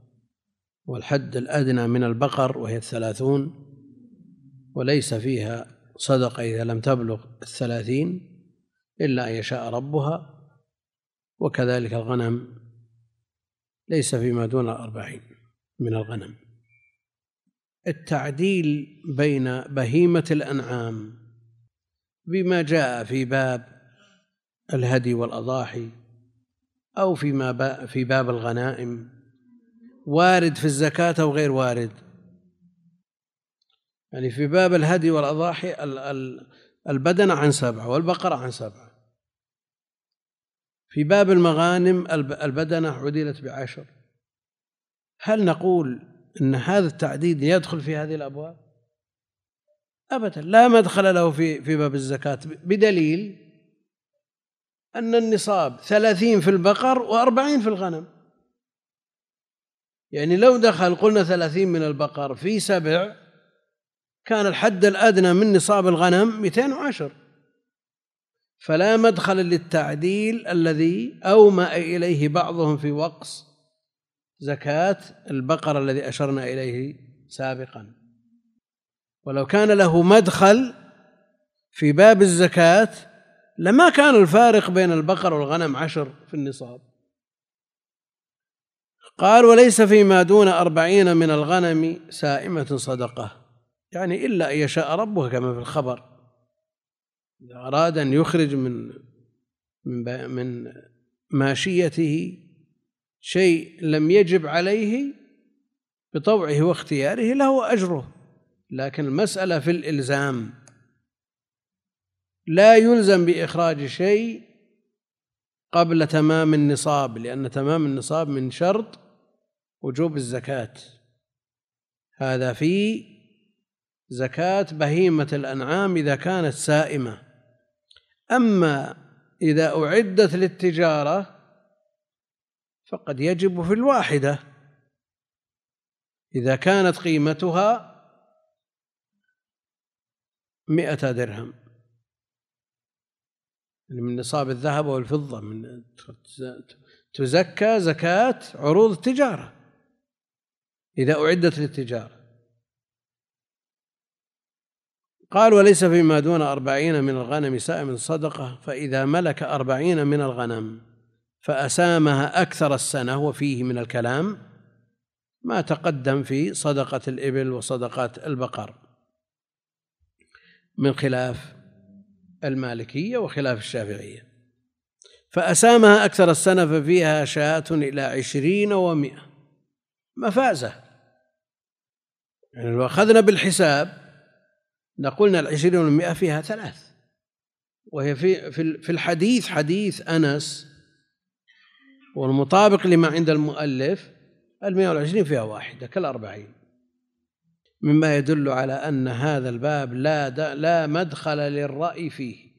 والحد الأدنى من البقر وهي الثلاثون وليس فيها صدقة إذا لم تبلغ الثلاثين إلا أن يشاء ربها. وكذلك الغنم ليس فيما دون الأربعين من الغنم. التعديل بين بهيمة الأنعام بما جاء في باب الهدي والأضاحي أو فيما في باب الغنائم وارد في الزكاة أو غير وارد. يعني في باب الهدي والأضاحي البدن عن سبعة والبقرة عن سبعة في باب المغانم البدنة عدلت بعشر. هل نقول أن هذا التعديد يدخل في هذه الأبواب؟ أبدا لا مدخل له في في باب الزكاة بدليل أن النصاب ثلاثين في البقر وأربعين في الغنم. يعني لو دخل قلنا ثلاثين من البقر في سبع كان الحد الأدنى من نصاب الغنم 210 فلا مدخل للتعديل الذي أومأ إليه بعضهم في وقص زكاة البقر الذي أشرنا إليه سابقا. ولو كان له مدخل في باب الزكاة لما كان الفارق بين البقر والغنم عشر في النصاب. قال وليس فيما دون أربعين من الغنم سائمة صدقة. يعني إلا أن يشاء ربه كما في الخبر. إذا أراد أن يخرج من من من ماشيته شيء لم يجب عليه بطوعه واختياره له أجره. لكن المسألة في الإلزام. لا يلزم بإخراج شيء قبل تمام النصاب لأن تمام النصاب من شرط وجوب الزكاة. هذا في زكاة بهيمة الأنعام إذا كانت سائمة. أما إذا أعدت للتجارة فقد يجب في الواحدة. إذا كانت قيمتها مئة درهم. من نصاب الذهب والفضة من تزكى زكاة عروض التجارة. إذا أعدت للتجارة. قال وليس فيما دون أربعين من الغنم سائم صدقة فإذا ملك أربعين من الغنم فأسامها أكثر السنة وفيه من الكلام ما تقدم في صدقة الإبل وصدقات البقر. من خلاف المالكية وخلاف الشافعية. فأسامها أكثر السنة ففيها شاة إلى عشرين ومائة مفازة. يعني لو أخذنا بالحساب لقلنا العشرين والمئة فيها ثلاث. وهي في في الحديث حديث أنس والمطابق لما عند المؤلف المئة والعشرين فيها واحدة كالأربعين. مما يدل على أن هذا الباب لا لا مدخل للرأي فيه.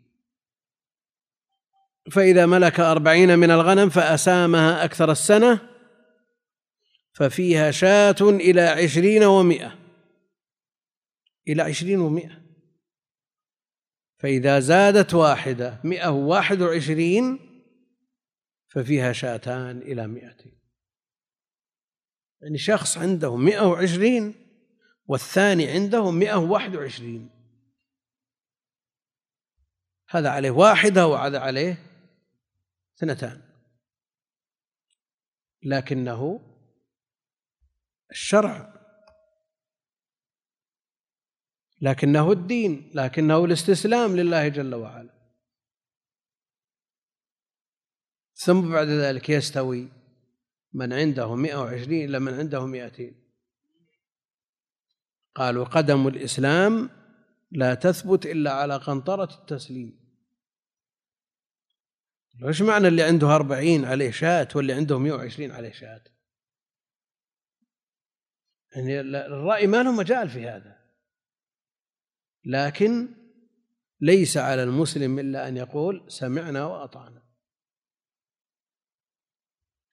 فإذا ملك أربعين من الغنم فأسامها أكثر السنة ففيها شاة إلى عشرين ومائة إلى عشرين ومائة فإذا زادت واحدة مئة وواحد وعشرين ففيها شاتان إلى مئتين. يعني شخص عنده مئة وعشرين والثاني عنده مئة وواحد وعشرين. هذا عليه واحدة وهذا عليه اثنتان. لكنه الشرع لكنه الدين لكنه الاستسلام لله جل وعلا. ثم بعد ذلك يستوي من عنده مئة وعشرين إلى من عنده مئتين. قالوا قدم الإسلام لا تثبت إلا على قنطرة التسليم. وش معنى اللي عنده أربعين عليه شاة واللي عنده مئة وعشرين عليه شاة؟ يعني الرأي ما له مجال في هذا. لكن ليس على المسلم إلا أن يقول سمعنا وأطعنا.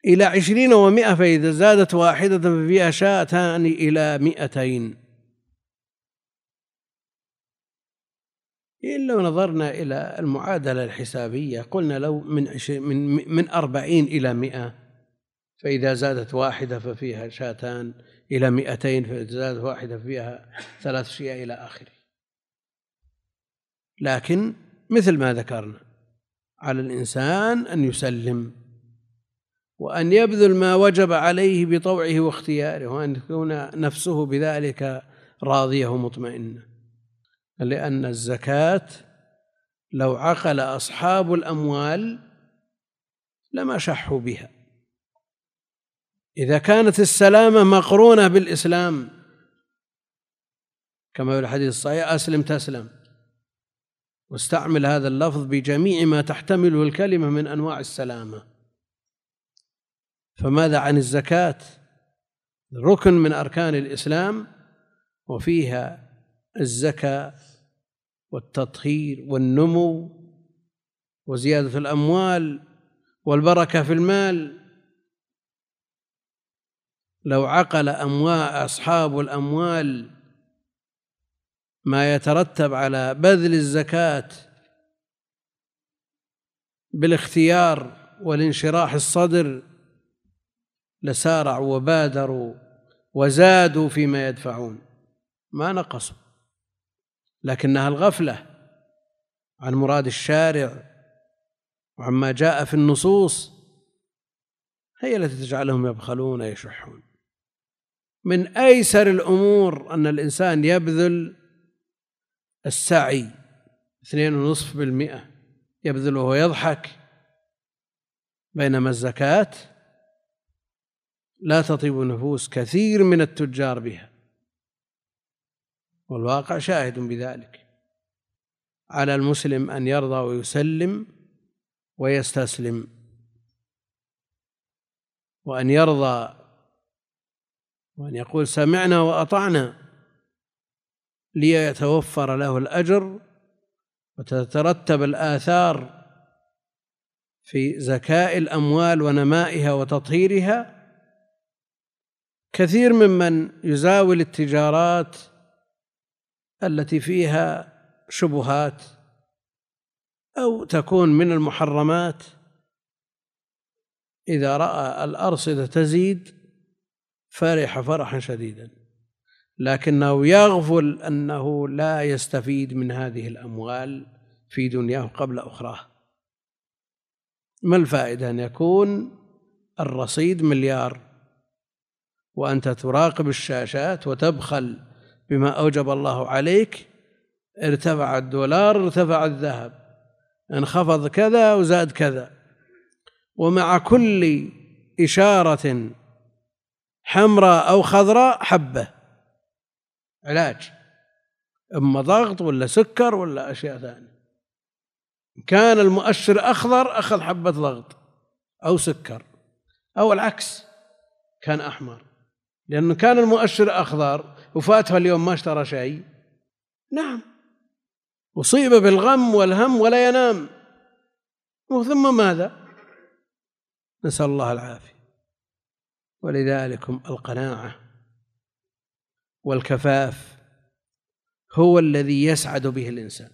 إلى عشرين ومائة فإذا زادت واحدة ففيها شاتان إلى مئتين إن لو نظرنا إلى المعادلة الحسابية قلنا لو من من من أربعين إلى مئة فإذا زادت واحدة ففيها شاتان إلى مئتين فإذا زادت واحدة فيها ثلاث شيء إلى آخره. لكن مثل ما ذكرنا على الإنسان أن يسلم. وأن يبذل ما وجب عليه بطوعه واختياره وأن تكون نفسه بذلك راضية ومطمئنة لأن الزكاة لو عقل أصحاب الأموال لما شحوا بها. إذا كانت السلامة مقرونة بالإسلام كما في الحديث الصحيح أسلم تسلم. واستعمل هذا اللفظ بجميع ما تحتمله الكلمة من أنواع السلامة. فماذا عن الزكاة؟ ركن من أركان الإسلام وفيها الزكاة والتطهير والنمو وزيادة الأموال والبركة في المال. لو عقل أموال أصحاب الأموال ما يترتب على بذل الزكاة بالاختيار والانشراح الصدر لسارعوا وبادروا وزادوا فيما يدفعون. ما نقصوا. لكنها الغفلة عن مراد الشارع وعما جاء في النصوص هي التي تجعلهم يبخلون ويشحون. من أيسر الأمور أن الإنسان يبذل السعي اثنين ونصف بالمئة يبذل وهو يضحك بينما الزكاة لا تطيب نفوس كثير من التجار بها. والواقع شاهد بذلك. على المسلم أن يرضى ويسلم ويستسلم. وأن يرضى وأن يقول سمعنا وأطعنا ليتوفر له الأجر وتترتب الآثار في زكاء الأموال ونمائها وتطهيرها كثير ممن يزاول التجارات التي فيها شبهات أو تكون من المحرمات. إذا رأى الارصده تزيد فرح فرحا شديدا لكنه يغفل أنه لا يستفيد من هذه الأموال في دنياه قبل أخراه. ما الفائدة؟ أن يكون الرصيد مليار. وأنت تراقب الشاشات وتبخل بما أوجب الله عليك ارتفع الدولار ارتفع الذهب انخفض كذا وزاد كذا. ومع كل إشارة حمراء أو خضراء حبة علاج إما ضغط ولا سكر ولا أشياء ثانية. كان المؤشر أخضر أخذ حبة ضغط أو سكر أو العكس كان أحمر. لأنه كان المؤشر أخضر وفاتها اليوم ما اشترى شيء. نعم. أصيب بالغم والهم ولا ينام. ثم ماذا؟ نسأل الله العافية. ولذلك القناعة والكفاف هو الذي يسعد به الإنسان.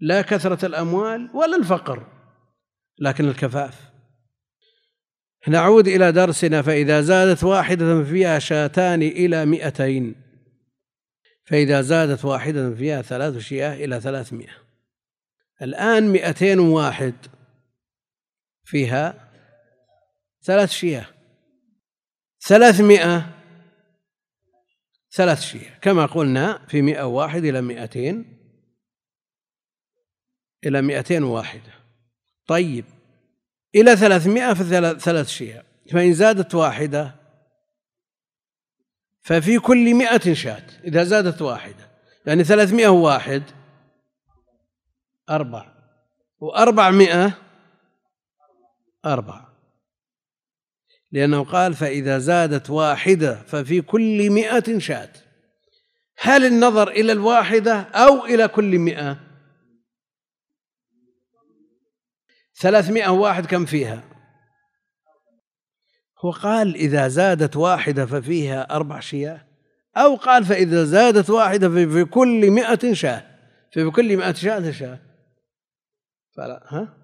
لا كثرة الأموال ولا الفقر لكن الكفاف. نعود إلى درسنا فإذا زادت واحدة فيها شاتان إلى مئتين. فإذا زادت واحدة فيها ثلاث شياه إلى ثلاثمائة الآن مئتين واحد فيها ثلاث شياه. ثلاثمائة ثلاث شياه. كما قلنا في مئة واحد إلى مئتين إلى مئتين واحدة. طيب. إلى ثلاثمائة في ثلاث شياه فإن زادت واحدة ففي كل مئة شاة. إذا زادت واحدة يعني ثلاثمائة واحد أربع وأربعمائة أربعة. لأنه قال فإذا زادت واحدة ففي كل مئة شاة. هل النظر إلى الواحدة أو إلى كل مئة؟ ثلاثمائة واحد كم فيها؟ هو قال إذا زادت واحدة ففيها أربع شياه أو قال فإذا زادت واحدة في كل مئة شاة في كل مئة شاة شاة. فلا ها؟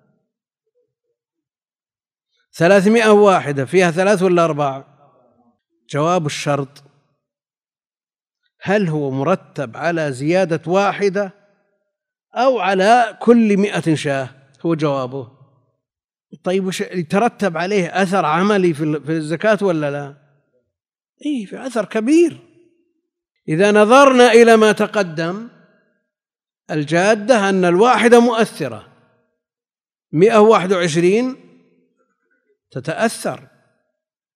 ثلاثمائة واحدة فيها ثلاث ولا أربع؟ جواب الشرط. هل هو مرتب على زيادة واحدة أو على كل مئة شاة؟ هو جوابه. طيب وش يترتب عليه أثر عملي في الزكاة ولا لا؟ إيه في أثر كبير. إذا نظرنا إلى ما تقدم مؤثرة. مئة واحد وعشرين تتأثر.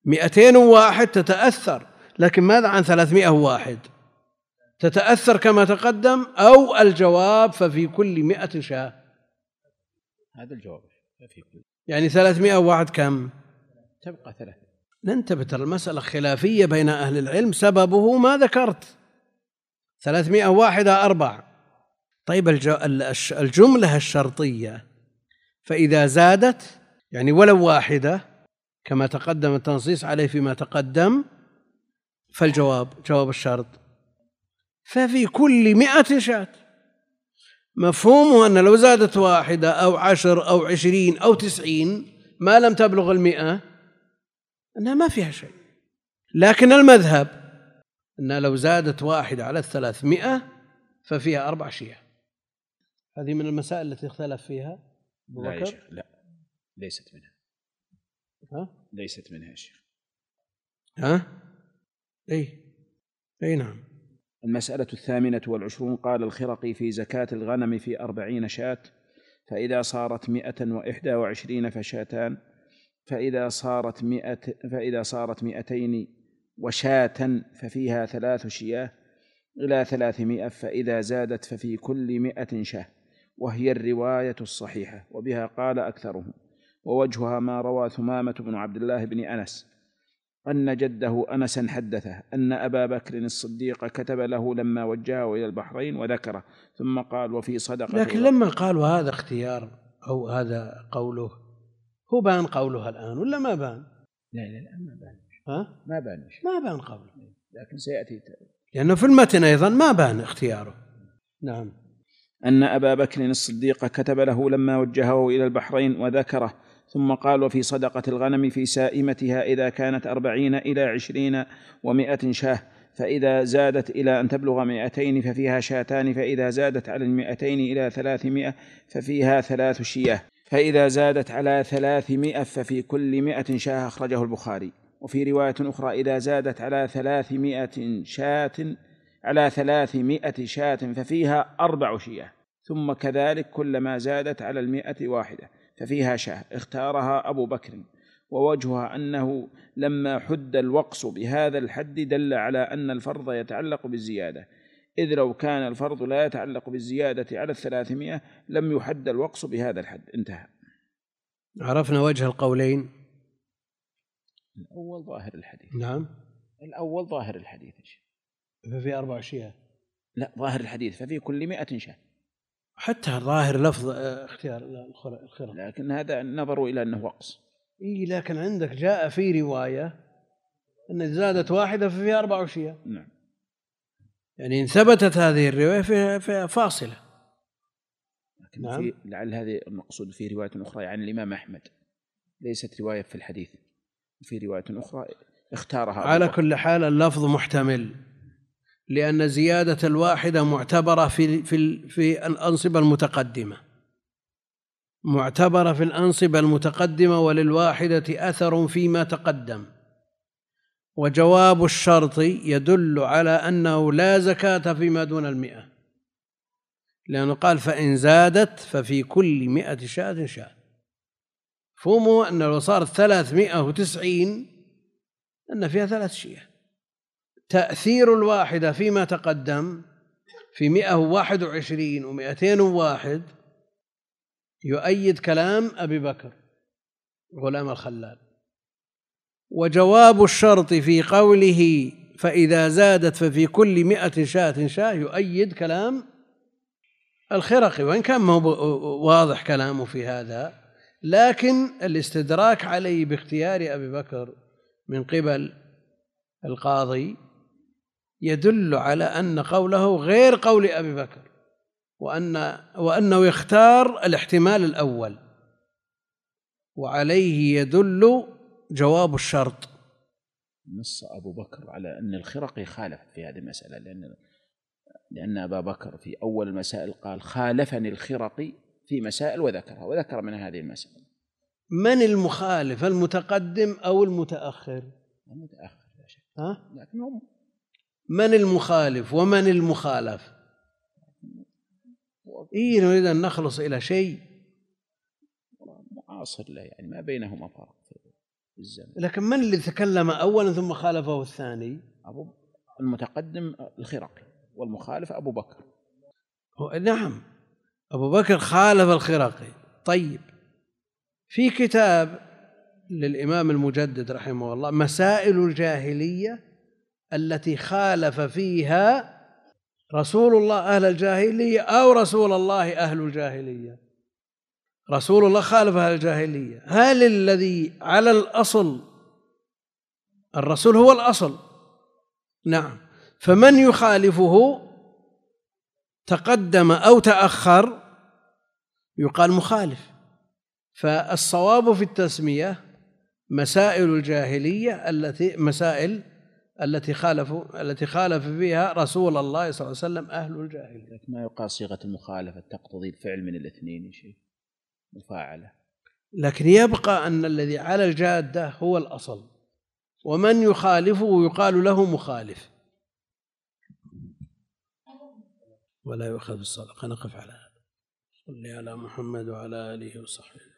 مئتين واحد تتأثر. لكن ماذا عن ثلاثمائة واحد؟ تتأثر كما تقدم أو الجواب ففي كل مئة شاة. هذا الجواب. في كل يعني ثلاثمائة واحد كم؟ تبقى ثلاثة ننتبه ترى المسألة خلافية بين أهل العلم سببه ما ذكرت. ثلاثمائة واحدة أربع. طيب الجملة الشرطية فإذا زادت يعني ولو واحدة كما تقدم التنصيص عليه فيما تقدم فالجواب جواب الشرط. ففي كل مئة شاة. مفهومه أن لو زادت واحدة أو عشر أو عشرين أو تسعين ما لم تبلغ المئة أنها ما فيها شيء. لكن المذهب أن لو زادت واحدة على الثلاثمائة ففيها أربع شيعة. هذه من المسائل التي اختلف فيها أبو لا يا شيخ لا. ليست منها. ها؟ ليست منها يا شيخ. ها؟ اي اي نعم. المسألة الثامنة والعشرون قال الخرقي في زكاة الغنم في أربعين شاة فإذا صارت مئة وإحدى وعشرين فشاتان فإذا صارت مئة فإذا صارت مئتين وشاة ففيها ثلاث شياه إلى ثلاثمائة فإذا زادت ففي كل مئة شاة. وهي الرواية الصحيحة وبها قال أكثرهم. ووجهها ما روى ثمامة بن عبد الله بن أنس. أن جده أنسا حدثه أن أبا بكر الصديق كتب له لما وجهه إلى البحرين وذكره ثم قال وفي صدقة لكن لما قالوا هذا اختيار أو هذا قوله هو بان قولها الآن ولا ما بان؟ لا لا لا ما بان. ها؟ ما بان. ما بان قوله. لكن سيأتي. لأنه في المتن أيضا ما بان اختياره. نعم. أن أبا بكر الصديق كتب له لما وجهه إلى البحرين وذكره ثم قال وفي صدقة الغنم في سائمتها إذا كانت أربعين إلى عشرين ومائة شاة فإذا زادت إلى أن تبلغ مائتين ففيها شاتان فإذا زادت على المائتين إلى ثلاثمائة ففيها ثلاث شياه فإذا زادت على ثلاثمائة ففي كل مائة شاة أخرجه البخاري. وفي رواية أخرى إذا زادت على ثلاثمائة شاة على ثلاثمائة شاة ففيها أربع شياه ثم كذلك كلما زادت على المائة واحدة. ففيها شاه اختارها أبو بكر ووجهها أنه لما حد الوقص بهذا الحد دل على أن الفرض يتعلق بالزيادة إذ لو كان الفرض لا يتعلق بالزيادة على الثلاثمائة لم يحد الوقص بهذا الحد. انتهى. عرفنا وجه القولين. الأول ظاهر الحديث. نعم. الأول ظاهر الحديث ففي أربع شياه لا ظاهر الحديث ففي كل مئة شاة. حتى ظاهر لفظ آه، اختيار الخرق لكن هذا نظروا إلى أنه وقص. إي لكن عندك جاء في رواية أن زادت واحدة ففيها أربع أشياء. نعم. يعني إن ثبتت هذه الرواية فيها, فيها فاصلة. لكن نعم. في لعل هذه المقصود في رواية أخرى عن الإمام أحمد. ليست رواية في الحديث. في رواية أخرى اختارها على كل حال اللفظ محتمل. لأن زيادة الواحدة معتبرة في في في الأنصبة المتقدمة. معتبرة في الأنصبة المتقدمة وللواحدة أثر فيما تقدم. وجواب الشرط يدل على أنه لا زكاة فيما دون المئة. لأنه قال فإن زادت ففي كل مئة شاة شاة. فهموا أن لو صارت ثلاثمائة وتسعين أن فيها ثلاث شياه تأثير الواحدة فيما تقدم في مئة وواحد وعشرين ومئتين وواحد يؤيد كلام أبي بكر غلام الخلال. وجواب الشرط في قوله فإذا زادت ففي كل مئة شاة شاة يؤيد كلام الخرقي وإن كان ما واضح كلامه في هذا لكن الاستدراك عليه باختيار أبي بكر من قبل القاضي يدل على أن قوله غير قول أبي بكر وأن وأنه يختار الاحتمال الأول. وعليه يدل جواب الشرط. نص أبو بكر على أن الخرقي خالف في هذه المسألة لأن لأن أبا بكر في أول المسائل قال خالفني الخرقي في مسائل وذكرها وذكر من هذه المسائل. من المخالف المتقدم أو المتأخر؟ المتأخر لا شك. ها؟ لكن هم من المخالف ومن المخالف؟ إيه نريد أن نخلص إلى شيء. معاصر له يعني ما بينهما فرق في الزمن. لكن من اللي تكلم أولا ثم خالفه الثاني؟ أبو المتقدم الخرقي والمخالف أبو بكر. هو نعم أبو بكر خالف الخرقي طيب في كتاب للإمام المجدد رحمه الله مسائل الجاهلية التي خالف فيها رسول الله أهل الجاهلية أو رسول الله أهل الجاهلية. رسول الله خالف أهل الجاهلية. هل الذي على الأصل الرسول هو الأصل؟ نعم. فمن يخالفه تقدم أو تأخر يقال مخالف. فالصواب في التسمية مسائل الجاهلية التي مسائل التي خالفوا التي خالف فيها رسول الله صلى الله عليه وسلم أهل الجاهلية. لكن ما يقال صيغة المخالفة؟ تقتضي الفعل من الاثنين يا شيخ. مفاعلة. لكن يبقى أن الذي على الجادة هو الأصل. ومن يخالفه يقال له مخالف. ولا يؤخذ بالصدقة نقف على هذا. صل على محمد وعلى آله وصحبه.